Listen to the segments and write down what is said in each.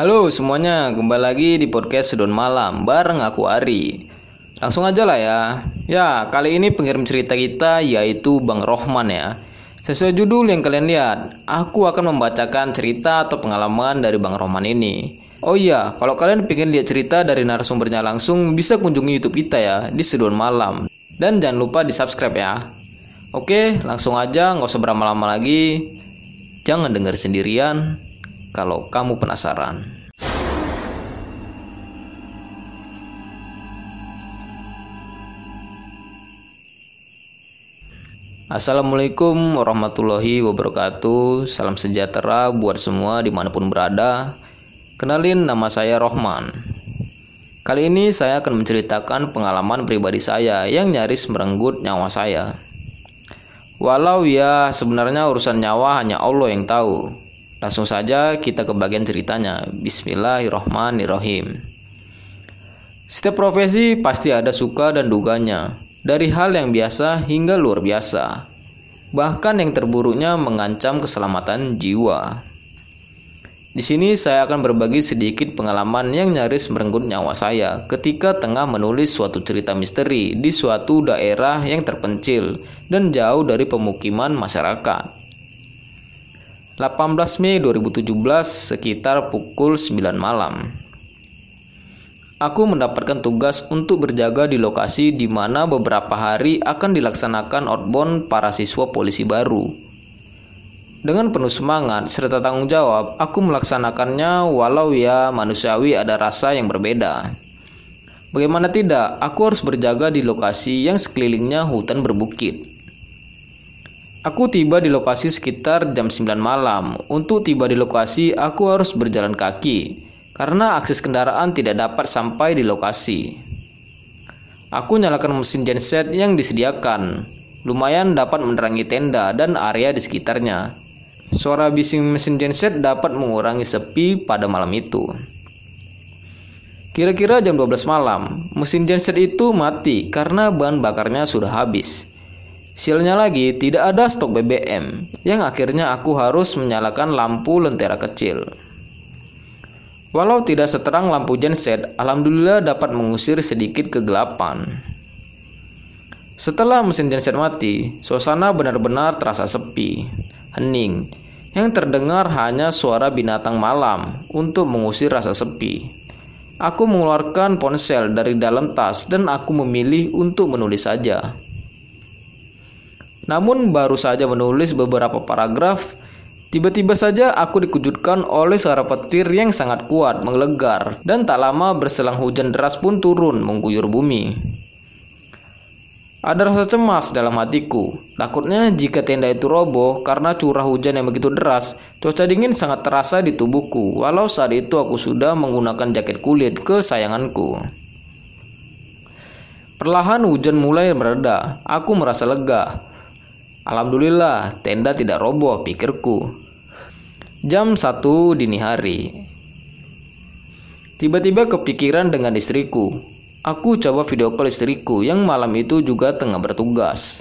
Halo semuanya, kembali lagi di podcast Sedon Malam bareng aku Ari. Langsung aja lah ya. Ya, kali ini pengirim cerita kita yaitu Bang Rohman ya. Sesuai judul yang kalian lihat, aku akan membacakan cerita atau pengalaman dari Bang Rohman ini. Oh iya, kalau kalian ingin lihat cerita dari narasumbernya langsung, bisa kunjungi YouTube kita ya di Sedon Malam. Dan jangan lupa di subscribe ya. Oke, langsung aja, nggak usah berlama-lama lagi. Jangan dengar sendirian, kalau kamu penasaran. Assalamualaikum warahmatullahi wabarakatuh. Salam sejahtera buat semua di mana pun berada. Kenalin nama saya Rohman. Kali ini saya akan menceritakan pengalaman pribadi saya yang nyaris merenggut nyawa saya. Walau ya sebenarnya urusan nyawa hanya Allah yang tahu. Langsung saja kita ke bagian ceritanya. Bismillahirrahmanirrahim. Setiap profesi pasti ada suka dan duganya, dari hal yang biasa hingga luar biasa. Bahkan yang terburuknya mengancam keselamatan jiwa. Di sini saya akan berbagi sedikit pengalaman yang nyaris merenggut nyawa saya ketika tengah menulis suatu cerita misteri di suatu daerah yang terpencil dan jauh dari pemukiman masyarakat. 18 Mei 2017 sekitar pukul 9 malam. Aku mendapatkan tugas untuk berjaga di lokasi di mana beberapa hari akan dilaksanakan outbound para siswa polisi baru. Dengan penuh semangat serta tanggung jawab, aku melaksanakannya walau ya manusiawi ada rasa yang berbeda. Bagaimana tidak, aku harus berjaga di lokasi yang sekelilingnya hutan berbukit. Aku tiba di lokasi sekitar jam 9 malam. Untuk tiba di lokasi, aku harus berjalan kaki karena akses kendaraan tidak dapat sampai di lokasi. Aku nyalakan mesin genset yang disediakan. Lumayan dapat menerangi tenda dan area di sekitarnya. Suara bising mesin genset dapat mengurangi sepi pada malam itu. Kira-kira jam 12 malam, mesin genset itu mati karena bahan bakarnya sudah habis. Sialnya lagi, tidak ada stok BBM, yang akhirnya aku harus menyalakan lampu lentera kecil. Walau tidak seterang lampu genset, alhamdulillah dapat mengusir sedikit kegelapan. Setelah mesin genset mati, suasana benar-benar terasa sepi, hening. Yang terdengar hanya suara binatang malam untuk mengusir rasa sepi. Aku mengeluarkan ponsel dari dalam tas dan aku memilih untuk menulis saja. Namun baru saja menulis beberapa paragraf, tiba-tiba saja aku dikejutkan oleh suara petir yang sangat kuat menggelegar dan tak lama berselang hujan deras pun turun mengguyur bumi. Ada rasa cemas dalam hatiku. Takutnya jika tenda itu roboh karena curah hujan yang begitu deras, cuaca dingin sangat terasa di tubuhku. Walau saat itu aku sudah menggunakan jaket kulit kesayanganku. Perlahan hujan mulai mereda. Aku merasa lega. Alhamdulillah, tenda tidak roboh, pikirku. Jam satu dini hari. Tiba-tiba kepikiran dengan istriku. Aku coba video call istriku yang malam itu juga tengah bertugas.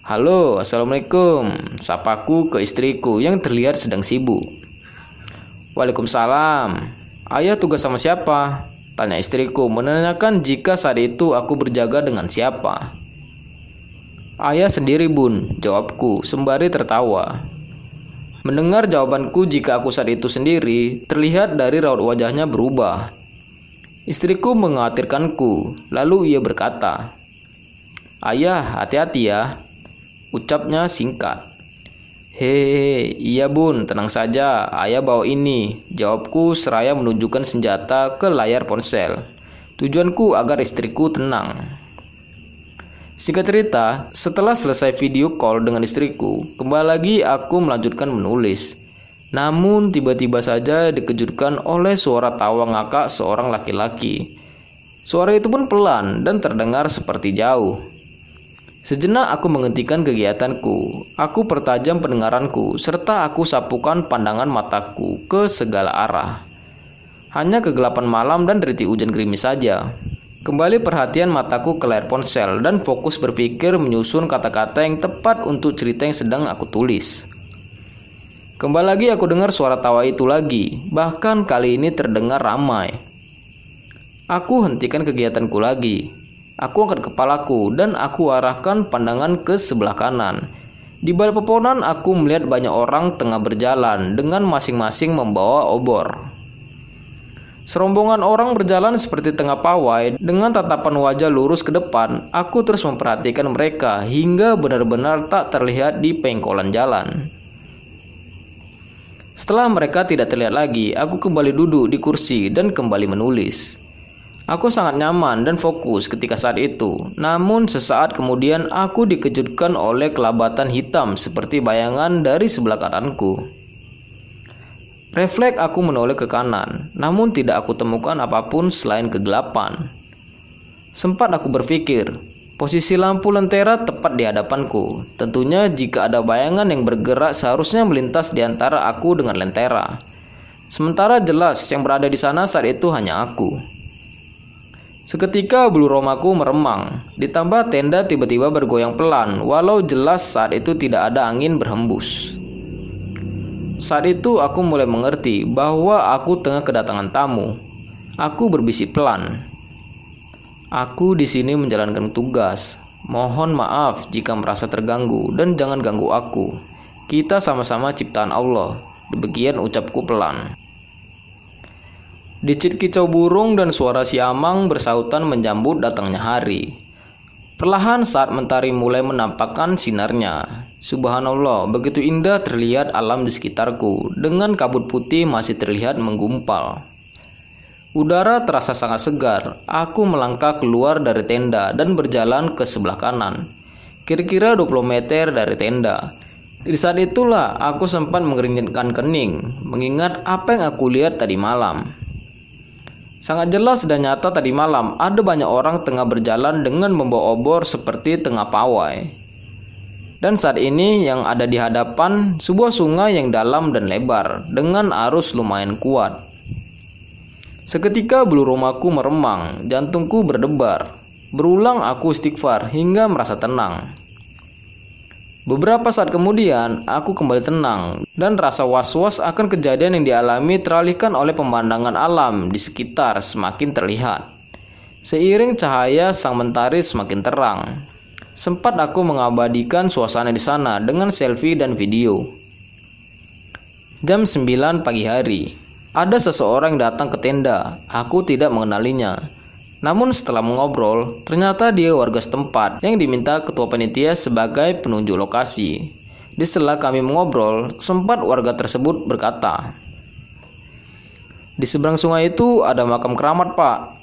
Halo, Assalamualaikum. Sapaku ke istriku yang terlihat sedang sibuk. Waalaikumsalam. Ayah tugas sama siapa? Tanya istriku menanyakan jika saat itu aku berjaga dengan siapa. Ayah sendiri bun, jawabku sembari tertawa. Mendengar jawabanku jika aku saat itu sendiri, terlihat dari raut wajahnya berubah. Istriku mengkhawatirkanku, lalu ia berkata, Ayah, hati-hati ya. Ucapnya singkat. Hehehe, iya bun, tenang saja, ayah bawa ini. Jawabku seraya menunjukkan senjata ke layar ponsel. Tujuanku agar istriku tenang. Singkat cerita, setelah selesai video call dengan istriku, kembali lagi aku melanjutkan menulis. Namun tiba-tiba saja dikejutkan oleh suara tawa ngakak seorang laki-laki. Suara itu pun pelan dan terdengar seperti jauh. Sejenak aku menghentikan kegiatanku. Aku pertajam pendengaranku serta aku sapukan pandangan mataku ke segala arah. Hanya kegelapan malam dan deriti hujan gerimis saja. Kembali perhatian mataku ke layar ponsel dan fokus berpikir menyusun kata-kata yang tepat untuk cerita yang sedang aku tulis. Kembali lagi aku dengar suara tawa itu lagi, bahkan kali ini terdengar ramai. Aku hentikan kegiatanku lagi. Aku angkat kepalaku dan aku arahkan pandangan ke sebelah kanan. Di balik pepohonan aku melihat banyak orang tengah berjalan dengan masing-masing membawa obor. Serombongan orang berjalan seperti tengah pawai dengan tatapan wajah lurus ke depan. Aku terus memperhatikan mereka hingga benar-benar tak terlihat di pengkolan jalan. Setelah mereka tidak terlihat lagi, aku kembali duduk di kursi dan kembali menulis. Aku sangat nyaman dan fokus ketika saat itu. Namun sesaat kemudian aku dikejutkan oleh kelabatan hitam seperti bayangan dari sebelah kananku. Refleks aku menoleh ke kanan, namun tidak aku temukan apa pun selain kegelapan. Sempat aku berpikir, Posisi lampu lentera tepat di hadapanku. Tentunya jika ada bayangan yang bergerak seharusnya melintas di antara aku dengan lentera. Sementara jelas yang berada di sana saat itu hanya aku. Seketika bulu romaku meremang, ditambah tenda tiba-tiba bergoyang pelan, walau jelas saat itu tidak ada angin berhembus. Saat itu aku mulai mengerti bahwa aku tengah kedatangan tamu. Aku berbisik pelan, Aku di sini menjalankan tugas. Mohon maaf jika merasa terganggu dan jangan ganggu aku. Kita sama-sama ciptaan Allah. Demikian ucapku pelan. Dicit kicau burung dan suara siamang bersautan menjambut datangnya hari. Perlahan saat mentari mulai menampakkan sinarnya. Subhanallah, begitu indah terlihat alam di sekitarku, dengan kabut putih masih terlihat menggumpal. Udara terasa sangat segar. Aku melangkah keluar dari tenda dan berjalan ke sebelah kanan. Kira-kira 20 meter dari tenda. Di saat itulah aku sempat mengeringkan kening, mengingat apa yang aku lihat tadi malam. Sangat jelas dan nyata tadi malam ada banyak orang tengah berjalan dengan membawa obor seperti tengah pawai. Dan saat ini yang ada di hadapan sebuah sungai yang dalam dan lebar dengan arus lumayan kuat. Seketika bulu romaku meremang, jantungku berdebar. Berulang aku istighfar hingga merasa tenang. Beberapa saat kemudian, aku kembali tenang dan rasa was-was akan kejadian yang dialami teralihkan oleh pemandangan alam di sekitar semakin terlihat. Seiring cahaya sang mentari semakin terang, sempat aku mengabadikan suasana di sana dengan selfie dan video. Jam 9 pagi hari, ada seseorang datang ke tenda. Aku tidak mengenalinya. Namun setelah mengobrol, ternyata dia warga setempat yang diminta ketua panitia sebagai penunjuk lokasi. Di sela kami mengobrol, sempat warga tersebut berkata, "Di seberang sungai itu ada makam keramat, Pak."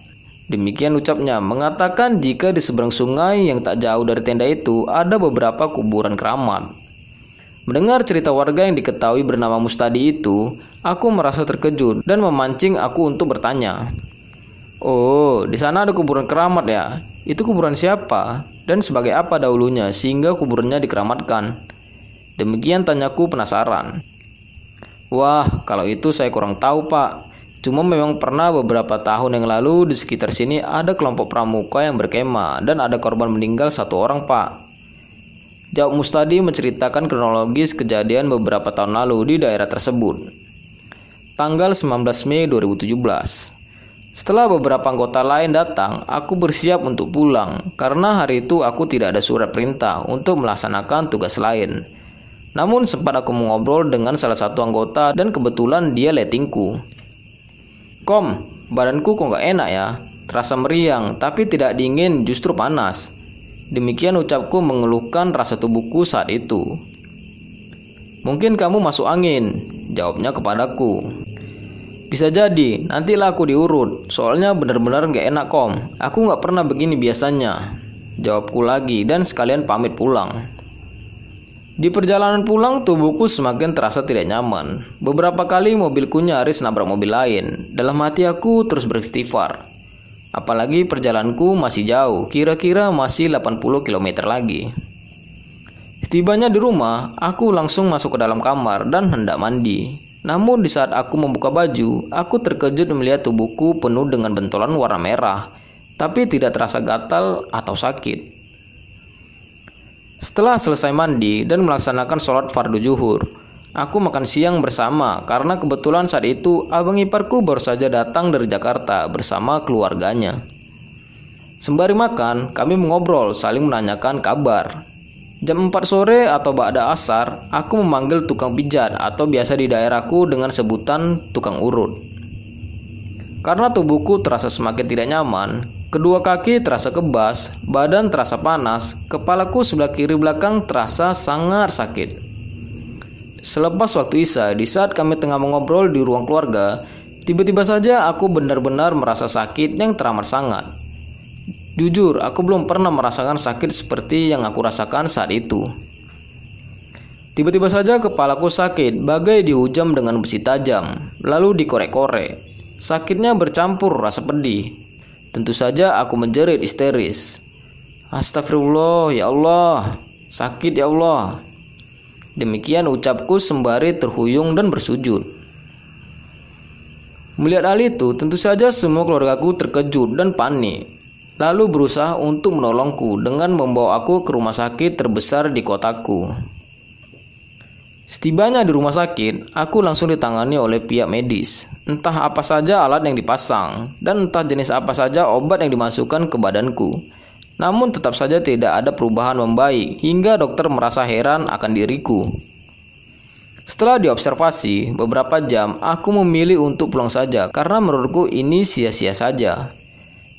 Demikian ucapnya, mengatakan jika di seberang sungai yang tak jauh dari tenda itu ada beberapa kuburan keramat. Mendengar cerita warga yang diketahui bernama Mustadi itu, aku merasa terkejut dan memancing aku untuk bertanya. Oh, di sana ada kuburan keramat ya? Itu kuburan siapa? Dan sebagai apa dahulunya sehingga kuburannya dikeramatkan? Demikian tanyaku penasaran. Wah, kalau itu saya kurang tahu, Pak. Cuma memang pernah beberapa tahun yang lalu di sekitar sini ada kelompok pramuka yang berkemah dan ada korban meninggal satu orang, Pak. Jawab Mustadi menceritakan kronologis kejadian beberapa tahun lalu di daerah tersebut. Tanggal 19 Mei 2017. Setelah beberapa anggota lain datang, aku bersiap untuk pulang karena hari itu aku tidak ada surat perintah untuk melaksanakan tugas lain. Namun sempat aku mengobrol dengan salah satu anggota dan kebetulan dia letingku. Kom, badanku kok nggak enak ya? Terasa meriang, tapi tidak dingin, justru panas. Demikian ucapku mengeluhkan rasa tubuhku saat itu. Mungkin kamu masuk angin, jawabnya kepadaku. Bisa jadi, nantilah aku diurut. Soalnya benar-benar gak enak kom. Aku gak pernah begini biasanya. Jawabku lagi dan sekalian pamit pulang. Di perjalanan pulang, tubuhku semakin terasa tidak nyaman. Beberapa kali mobilku nyaris nabrak mobil lain. Dalam hati aku terus beristighfar. Apalagi perjalananku masih jauh, kira-kira masih 80 km lagi. Setibanya di rumah, aku langsung masuk ke dalam kamar dan hendak mandi. Namun di saat aku membuka baju, aku terkejut melihat tubuhku penuh dengan bentolan warna merah, tapi tidak terasa gatal atau sakit. Setelah selesai mandi dan melaksanakan sholat fardu zuhur, Aku makan siang bersama karena kebetulan saat itu abang iparku baru saja datang dari Jakarta bersama keluarganya. Sembari makan, kami mengobrol saling menanyakan kabar. Jam 4 sore atau ba'da asar, aku memanggil tukang pijat atau biasa di daerahku dengan sebutan tukang urut. Karena tubuhku terasa semakin tidak nyaman, kedua kaki terasa kebas, badan terasa panas, kepalaku sebelah kiri belakang terasa sangat sakit. Selepas waktu Isya, di saat kami tengah mengobrol di ruang keluarga, tiba-tiba saja aku benar-benar merasa sakit yang teramat sangat. Jujur, aku belum pernah merasakan sakit seperti yang aku rasakan saat itu. Tiba-tiba saja kepalaku sakit, bagai dihujam dengan besi tajam, lalu dikorek-korek. Sakitnya bercampur rasa pedih. Tentu saja aku menjerit histeris. Astagfirullah, ya Allah, sakit ya Allah. Demikian ucapku sembari terhuyung dan bersujud. Melihat hal itu, tentu saja semua keluargaku terkejut dan panik. Lalu berusaha untuk menolongku dengan membawa aku ke rumah sakit terbesar di kotaku. Setibanya di rumah sakit, aku langsung ditangani oleh pihak medis. Entah apa saja alat yang dipasang, dan entah jenis apa saja obat yang dimasukkan ke badanku. Namun tetap saja tidak ada perubahan membaik hingga dokter merasa heran akan diriku. Setelah diobservasi beberapa jam, aku memilih untuk pulang saja karena menurutku ini sia-sia saja.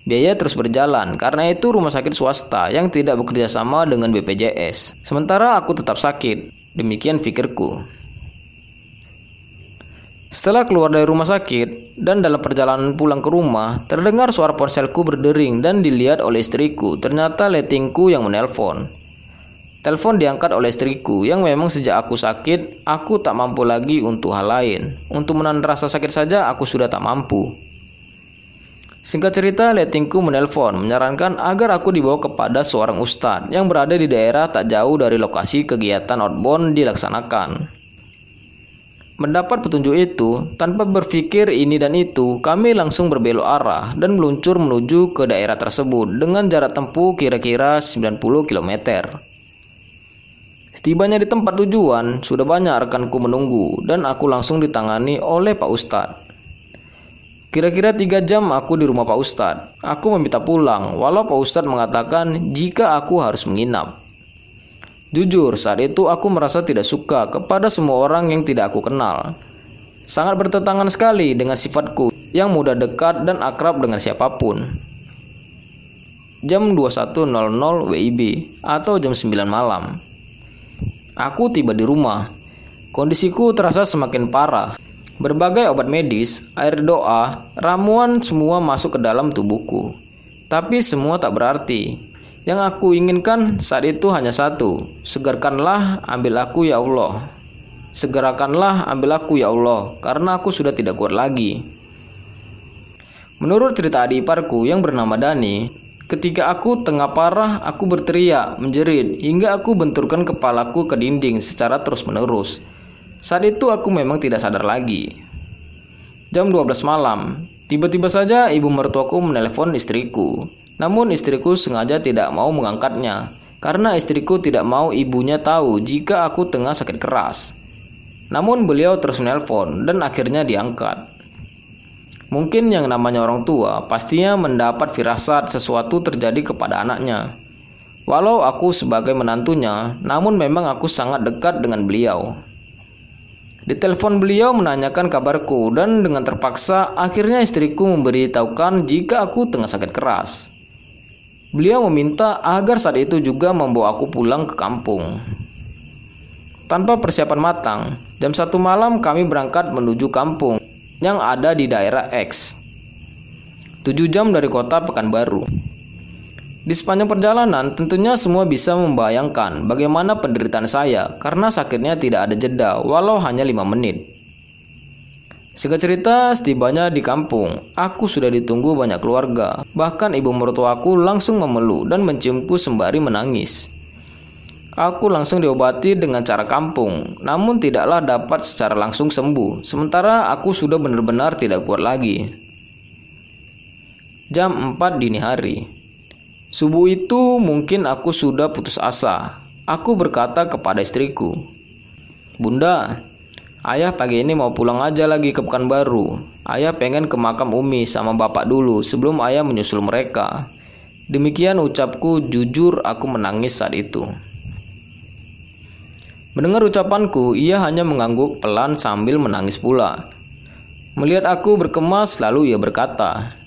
Biaya terus berjalan karena itu rumah sakit swasta yang tidak bekerja sama dengan BPJS. Sementara aku tetap sakit, demikian pikirku. Setelah keluar dari rumah sakit dan dalam perjalanan pulang ke rumah, terdengar suara ponselku berdering dan dilihat oleh istriku. Ternyata letingku yang menelpon. Telepon diangkat oleh istriku yang memang sejak aku sakit, aku tak mampu lagi untuk hal lain. Untuk menahan rasa sakit saja aku sudah tak mampu. Singkat cerita, letingku menelpon menyarankan agar aku dibawa kepada seorang ustadz yang berada di daerah tak jauh dari lokasi kegiatan outbound dilaksanakan. Mendapat petunjuk itu, tanpa berpikir ini dan itu, kami langsung berbelok arah dan meluncur menuju ke daerah tersebut dengan jarak tempuh kira-kira 90 km. Setibanya di tempat tujuan, sudah banyak rekanku menunggu dan aku langsung ditangani oleh Pak Ustadz. Kira-kira tiga jam aku di rumah Pak Ustadz. Aku meminta pulang, walau Pak Ustadz mengatakan jika aku harus menginap. Jujur, saat itu aku merasa tidak suka kepada semua orang yang tidak aku kenal. Sangat bertentangan sekali dengan sifatku yang mudah dekat dan akrab dengan siapa pun. Jam 21.00 WIB atau jam 9 malam. Aku tiba di rumah. Kondisiku terasa semakin parah. Berbagai obat medis, air doa, ramuan semua masuk ke dalam tubuhku. Tapi semua tak berarti. Yang aku inginkan saat itu hanya satu, segarkanlah ambil aku ya Allah. Segerakanlah ambil aku ya Allah, karena aku sudah tidak kuat lagi. Menurut cerita adik iparku yang bernama Dani, ketika aku tengah parah, aku berteriak, menjerit, hingga aku benturkan kepalaku ke dinding secara terus-menerus. Saat itu aku memang tidak sadar lagi. Jam 12 malam, tiba-tiba saja ibu mertuaku menelepon istriku. Namun istriku sengaja tidak mau mengangkatnya karena istriku tidak mau ibunya tahu jika aku tengah sakit keras. Namun beliau terus menelpon dan akhirnya diangkat. Mungkin yang namanya orang tua pastinya mendapat firasat sesuatu terjadi kepada anaknya. Walau aku sebagai menantunya, namun memang aku sangat dekat dengan beliau. Di telepon beliau menanyakan kabarku dan dengan terpaksa akhirnya istriku memberitahukan jika aku tengah sakit keras. Beliau meminta agar saat itu juga membawa aku pulang ke kampung. Tanpa persiapan matang, jam satu malam kami berangkat menuju kampung yang ada di daerah X. Tujuh jam dari kota Pekanbaru. Di sepanjang perjalanan, tentunya semua bisa membayangkan bagaimana penderitaan saya karena sakitnya tidak ada jeda walau hanya lima menit. Singkat cerita, setibanya di kampung, aku sudah ditunggu banyak keluarga. Bahkan ibu mertuaku langsung memeluk dan menciumku sembari menangis. Aku langsung diobati dengan cara kampung, namun tidaklah dapat secara langsung sembuh. Sementara aku sudah benar-benar tidak kuat lagi. Jam 4 dini hari. Subuh itu mungkin aku sudah putus asa. Aku berkata kepada istriku, "Bunda, Ayah pagi ini mau pulang aja lagi ke Pekanbaru. Ayah pengen ke makam Umi sama bapak dulu sebelum ayah menyusul mereka. Demikian ucapku, jujur aku menangis saat itu. Mendengar ucapanku, ia hanya mengangguk pelan sambil menangis pula. Melihat aku berkemas, lalu ia berkata,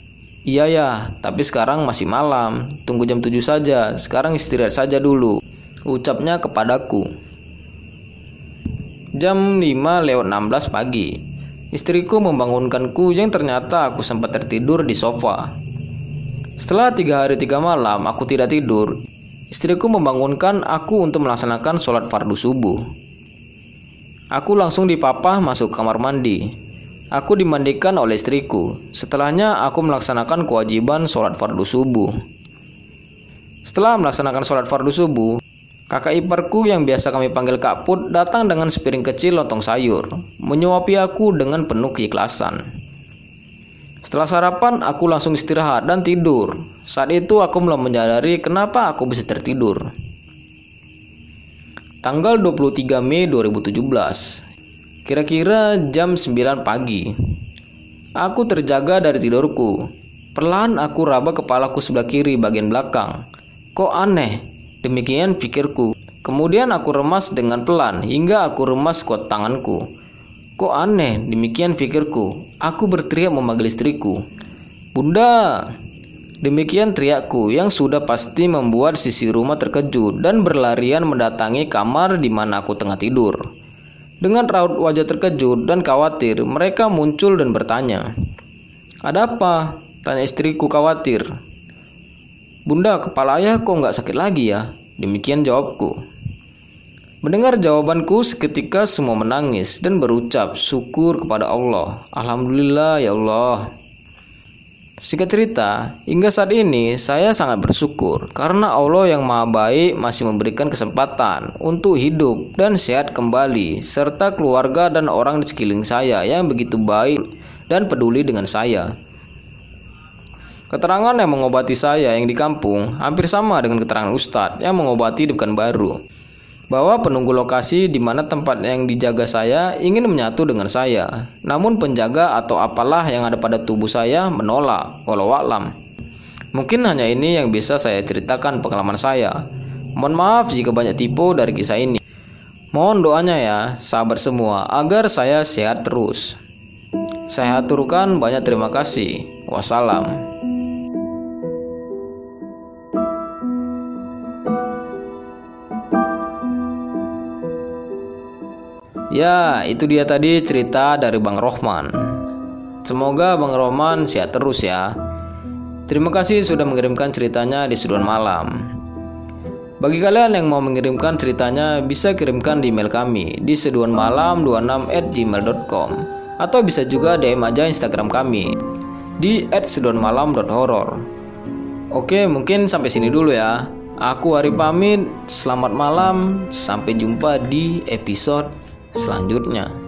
Iya ya, tapi sekarang masih malam. Tunggu jam 7 saja, sekarang istirahat saja dulu. Ucapnya kepadaku. Jam 5 lewat 16 pagi. Istriku membangunkanku yang ternyata aku sempat tertidur di sofa. Setelah tiga hari tiga malam aku tidak tidur, istriku membangunkan aku untuk melaksanakan sholat fardu subuh. Aku langsung dipapah masuk kamar mandi. Aku dimandikan oleh istriku. Setelahnya aku melaksanakan kewajiban sholat fardu subuh. Setelah melaksanakan sholat fardu subuh, Kakak iparku yang biasa kami panggil Kak Put datang dengan sepiring kecil lontong sayur, menyuapi aku dengan penuh keikhlasan. Setelah sarapan, aku langsung istirahat dan tidur. Saat itu aku belum menyadari kenapa aku bisa tertidur. Tanggal 23 Mei 2017. Kira-kira jam 9 pagi. Aku terjaga dari tidurku. Perlahan aku raba kepalaku sebelah kiri bagian belakang. Kok aneh? Demikian pikirku. Kemudian aku remas dengan pelan hingga aku remas kuat tanganku. Kok aneh, demikian pikirku. Aku berteriak memanggil istriku. Bunda! Demikian teriakku yang sudah pasti membuat sisi rumah terkejut dan berlarian mendatangi kamar di mana aku tengah tidur. Dengan raut wajah terkejut dan khawatir, mereka muncul dan bertanya. Ada apa? Tanya istriku khawatir. Bunda, kepala ayah kok nggak sakit lagi ya? Demikian jawabku. Mendengar jawabanku seketika semua menangis dan berucap syukur kepada Allah. Alhamdulillah ya Allah. Singkat cerita, hingga saat ini saya sangat bersyukur karena Allah yang Maha Baik masih memberikan kesempatan untuk hidup dan sehat kembali serta keluarga dan orang di sekeliling saya yang begitu baik dan peduli dengan saya. Keterangan yang mengobati saya yang di kampung hampir sama dengan keterangan Ustadz yang mengobati di baru. Bahwa penunggu lokasi di mana tempat yang dijaga saya ingin menyatu dengan saya. Namun penjaga atau apalah yang ada pada tubuh saya menolak, walau alam. Mungkin hanya ini yang bisa saya ceritakan pengalaman saya. Mohon maaf jika banyak tipu dari kisah ini. Mohon doanya ya, sahabat semua, agar saya sehat terus. Saya aturkan banyak terima kasih. Wassalam. Ya, itu dia tadi cerita dari Bang Rohman. Semoga Bang Rohman sehat terus ya. Terima kasih sudah mengirimkan ceritanya di Suduan Malam. Bagi kalian yang mau mengirimkan ceritanya, bisa kirimkan di email kami di seduanmalam26@gmail.com atau bisa juga DM aja Instagram kami di @seduanmalam.horror. Oke, mungkin sampai sini dulu ya. Aku Ari pamit. Selamat malam. Sampai jumpa di episode selanjutnya.